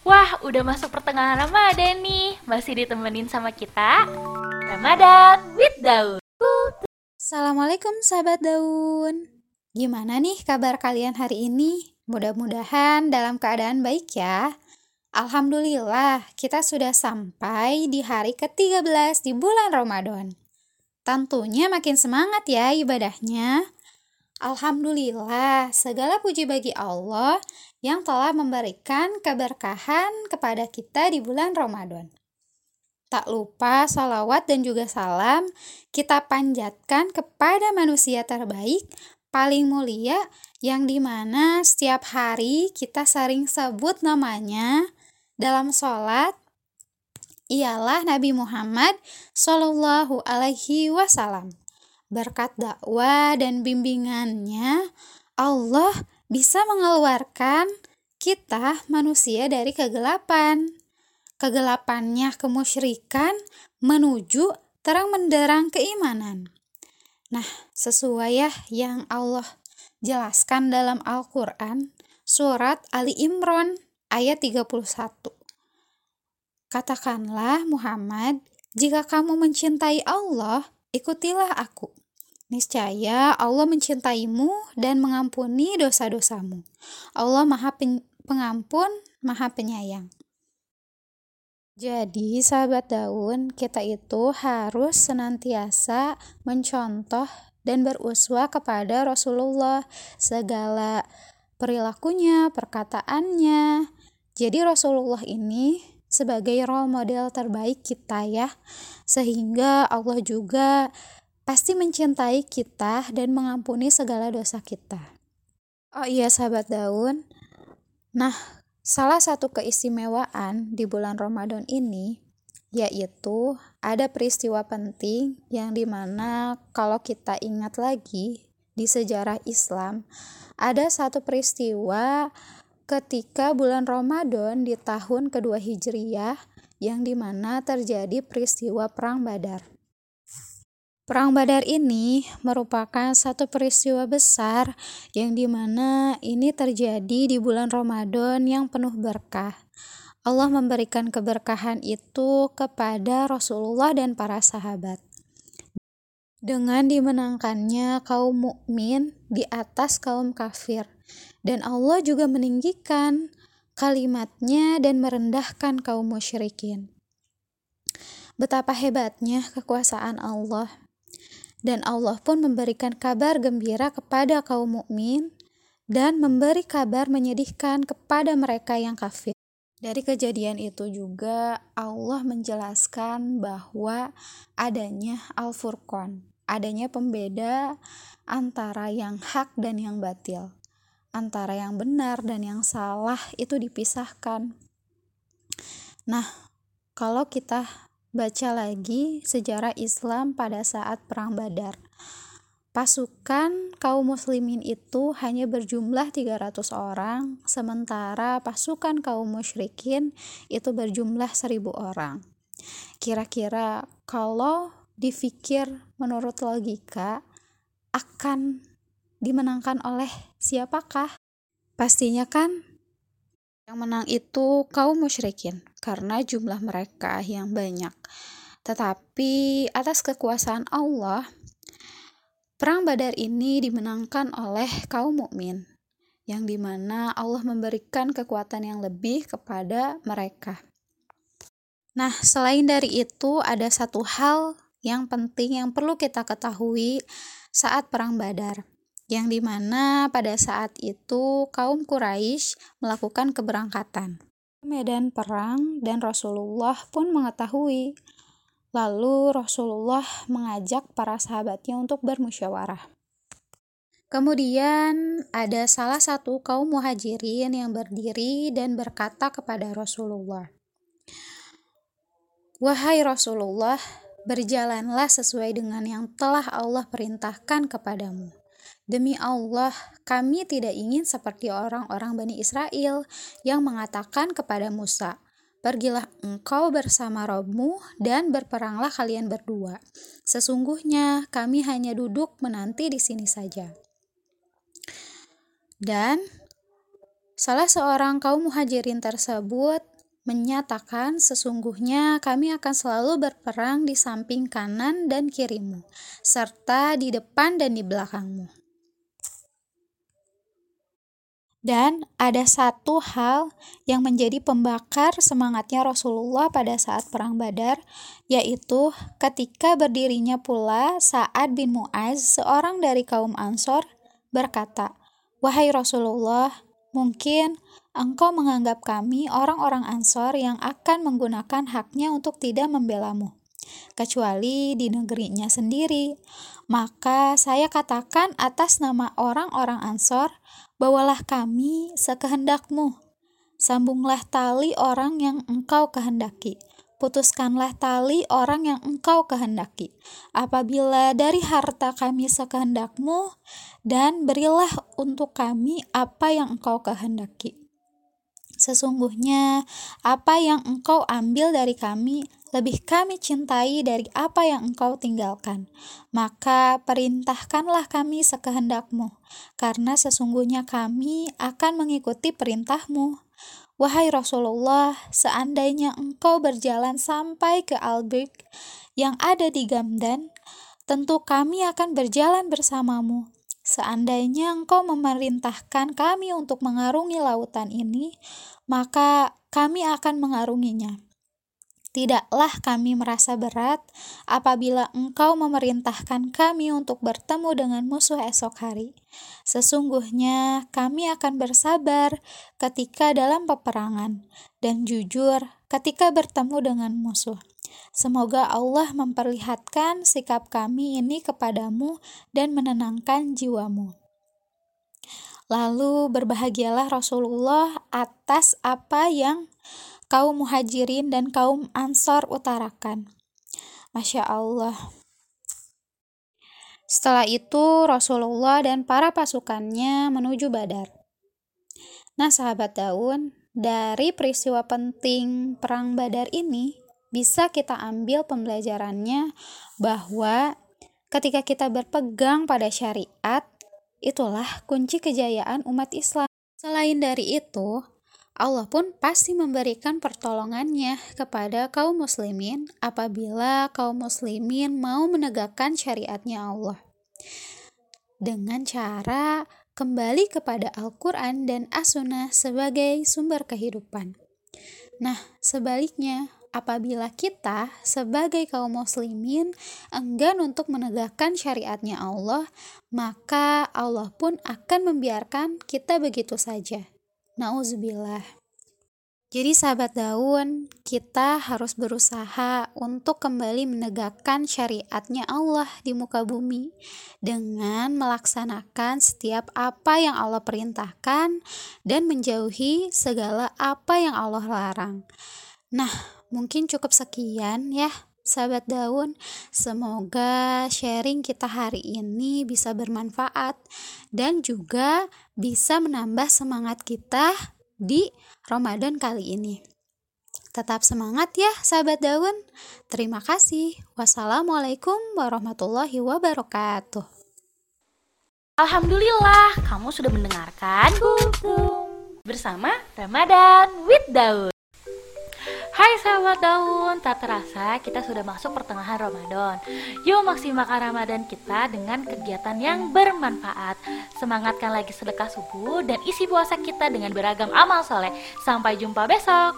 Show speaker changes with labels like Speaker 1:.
Speaker 1: Wah, udah masuk pertengahan Ramadan nih. Masih ditemenin sama kita. Ramadan with Daun.
Speaker 2: Assalamualaikum sahabat daun. Gimana nih kabar kalian hari ini? Mudah-mudahan dalam keadaan baik ya. Alhamdulillah, kita sudah sampai di hari ke-13 di bulan Ramadan. Tentunya makin semangat ya ibadahnya. Alhamdulillah, segala puji bagi Allah yang telah memberikan keberkahan kepada kita di bulan Ramadan. Tak lupa salawat dan juga salam kita panjatkan kepada manusia terbaik, paling mulia, yang di mana setiap hari kita sering sebut namanya dalam sholat, ialah Nabi Muhammad Shallallahu Alaihi Wasallam. Berkat dakwah dan bimbingannya, Allah bisa mengeluarkan kita manusia dari kegelapan. Kegelapannya kemusyrikan menuju terang menderang keimanan. Nah, sesuai ya yang Allah jelaskan dalam Al-Quran, surat Ali Imran ayat 31. Katakanlah Muhammad, jika kamu mencintai Allah, ikutilah aku. Niscaya Allah mencintaimu dan mengampuni dosa-dosamu. Allah Maha Pengampun, Maha Penyayang. Jadi, sahabat daun, kita itu harus senantiasa mencontoh dan beruswa kepada Rasulullah segala perilakunya, perkataannya. Jadi Rasulullah ini sebagai role model terbaik kita ya. Sehingga Allah juga pasti mencintai kita dan mengampuni segala dosa kita. Oh iya sahabat daun. Nah, salah satu keistimewaan di bulan Ramadan ini yaitu ada peristiwa penting yang di mana kalau kita ingat lagi di sejarah Islam ada satu peristiwa ketika bulan Ramadan di tahun kedua Hijriyah yang di mana terjadi peristiwa Perang Badar. Perang Badar ini merupakan satu peristiwa besar yang di mana ini terjadi di bulan Ramadan yang penuh berkah. Allah memberikan keberkahan itu kepada Rasulullah dan para sahabat. Dengan dimenangkannya kaum mukmin di atas kaum kafir, dan Allah juga meninggikan kalimatnya dan merendahkan kaum musyrikin. Betapa hebatnya kekuasaan Allah dan Allah pun memberikan kabar gembira kepada kaum mukmin dan memberi kabar menyedihkan kepada mereka yang kafir. Dari kejadian itu juga Allah menjelaskan bahwa adanya Al-Furqan, adanya pembeda antara yang hak dan yang batil, antara yang benar dan yang salah itu dipisahkan. Nah, kalau kita baca lagi sejarah Islam pada saat Perang Badar. Pasukan kaum muslimin itu hanya berjumlah 300 orang, sementara pasukan kaum musyrikin itu berjumlah 1000 orang. Kira-kira kalau difikir menurut logika akan dimenangkan oleh siapakah? Pastinya kan yang menang itu kaum musyrikin karena jumlah mereka yang banyak. Tetapi atas kekuasaan Allah, perang Badar ini dimenangkan oleh kaum mukmin yang di mana Allah memberikan kekuatan yang lebih kepada mereka. Nah, selain dari itu, ada satu hal yang penting yang perlu kita ketahui saat Perang Badar, yang di mana pada saat itu kaum Quraisy melakukan keberangkatan medan perang dan Rasulullah pun mengetahui. Lalu Rasulullah mengajak para sahabatnya untuk bermusyawarah. Kemudian ada salah satu kaum muhajirin yang berdiri dan berkata kepada Rasulullah, "Wahai Rasulullah, berjalanlah sesuai dengan yang telah Allah perintahkan kepadamu." Demi Allah, kami tidak ingin seperti orang-orang Bani Israel yang mengatakan kepada Musa, Pergilah engkau bersama Robmu dan berperanglah kalian berdua. Sesungguhnya kami hanya duduk menanti di sini saja. Dan Salah seorang kaum muhajirin tersebut menyatakan sesungguhnya kami akan selalu berperang di samping kanan dan kirimu, serta di depan dan di belakangmu. Dan ada satu hal yang menjadi pembakar semangatnya Rasulullah pada saat perang Badar, yaitu ketika berdirinya pula Sa'ad bin Mu'az, seorang dari kaum Ansor, berkata, "Wahai Rasulullah, mungkin engkau menganggap kami orang-orang Ansor yang akan menggunakan haknya untuk tidak membelamu, kecuali di negerinya sendiri. Maka saya katakan atas nama orang-orang Ansor, Bawalah kami sekehendakmu. Sambunglah tali orang yang engkau kehendaki. Putuskanlah tali orang yang engkau kehendaki. Apabila dari harta kami sekehendakmu, dan berilah untuk kami apa yang engkau kehendaki. Sesungguhnya, apa yang engkau ambil dari kami lebih kami cintai dari apa yang engkau tinggalkan. Maka perintahkanlah kami sekehendakmu, karena sesungguhnya kami akan mengikuti perintahmu. Wahai Rasulullah, seandainya engkau berjalan sampai ke Albik yang ada di Gamdan, tentu kami akan berjalan bersamamu. Seandainya engkau memerintahkan kami untuk mengarungi lautan ini, maka kami akan mengarunginya Tidaklah kami merasa berat apabila engkau memerintahkan kami untuk bertemu dengan musuh esok hari. Sesungguhnya kami akan bersabar ketika dalam peperangan dan jujur ketika bertemu dengan musuh. Semoga Allah memperlihatkan sikap kami ini kepadamu dan menenangkan jiwamu. Lalu berbahagialah Rasulullah atas apa yang kaum muhajirin dan kaum ansor utarakan. Masya Allah. Setelah itu Rasulullah dan para pasukannya menuju Badar. Nah sahabat daun, dari peristiwa penting perang Badar ini bisa kita ambil pembelajarannya bahwa ketika kita berpegang pada syariat, itulah kunci kejayaan umat Islam. Selain dari itu, Allah pun pasti memberikan pertolongannya kepada kaum muslimin apabila kaum muslimin mau menegakkan syariatnya Allah. Dengan cara kembali kepada Al-Quran dan As-Sunnah sebagai sumber kehidupan. Nah, sebaliknya, apabila kita sebagai kaum muslimin enggan untuk menegakkan syariatnya Allah, maka Allah pun akan membiarkan kita begitu saja. Nauzubillah. Jadi sahabat daun, kita harus berusaha untuk kembali menegakkan syariatnya Allah di muka bumi dengan melaksanakan setiap apa yang Allah perintahkan dan menjauhi segala apa yang Allah larang. Nah, mungkin cukup sekian ya sahabat daun. Semoga sharing kita hari ini bisa bermanfaat dan juga bisa menambah semangat kita di Ramadan kali ini. Tetap semangat ya sahabat daun. Terima kasih. Wassalamualaikum warahmatullahi wabarakatuh.
Speaker 1: Alhamdulillah, kamu sudah mendengarkan bersama Ramadan with Daun. Hai sahabat daun, tak terasa kita sudah masuk pertengahan Ramadan. Yuk maksimalkan Ramadan kita dengan kegiatan yang bermanfaat. Semangatkan lagi sedekah subuh dan isi puasa kita dengan beragam amal soleh. Sampai jumpa besok.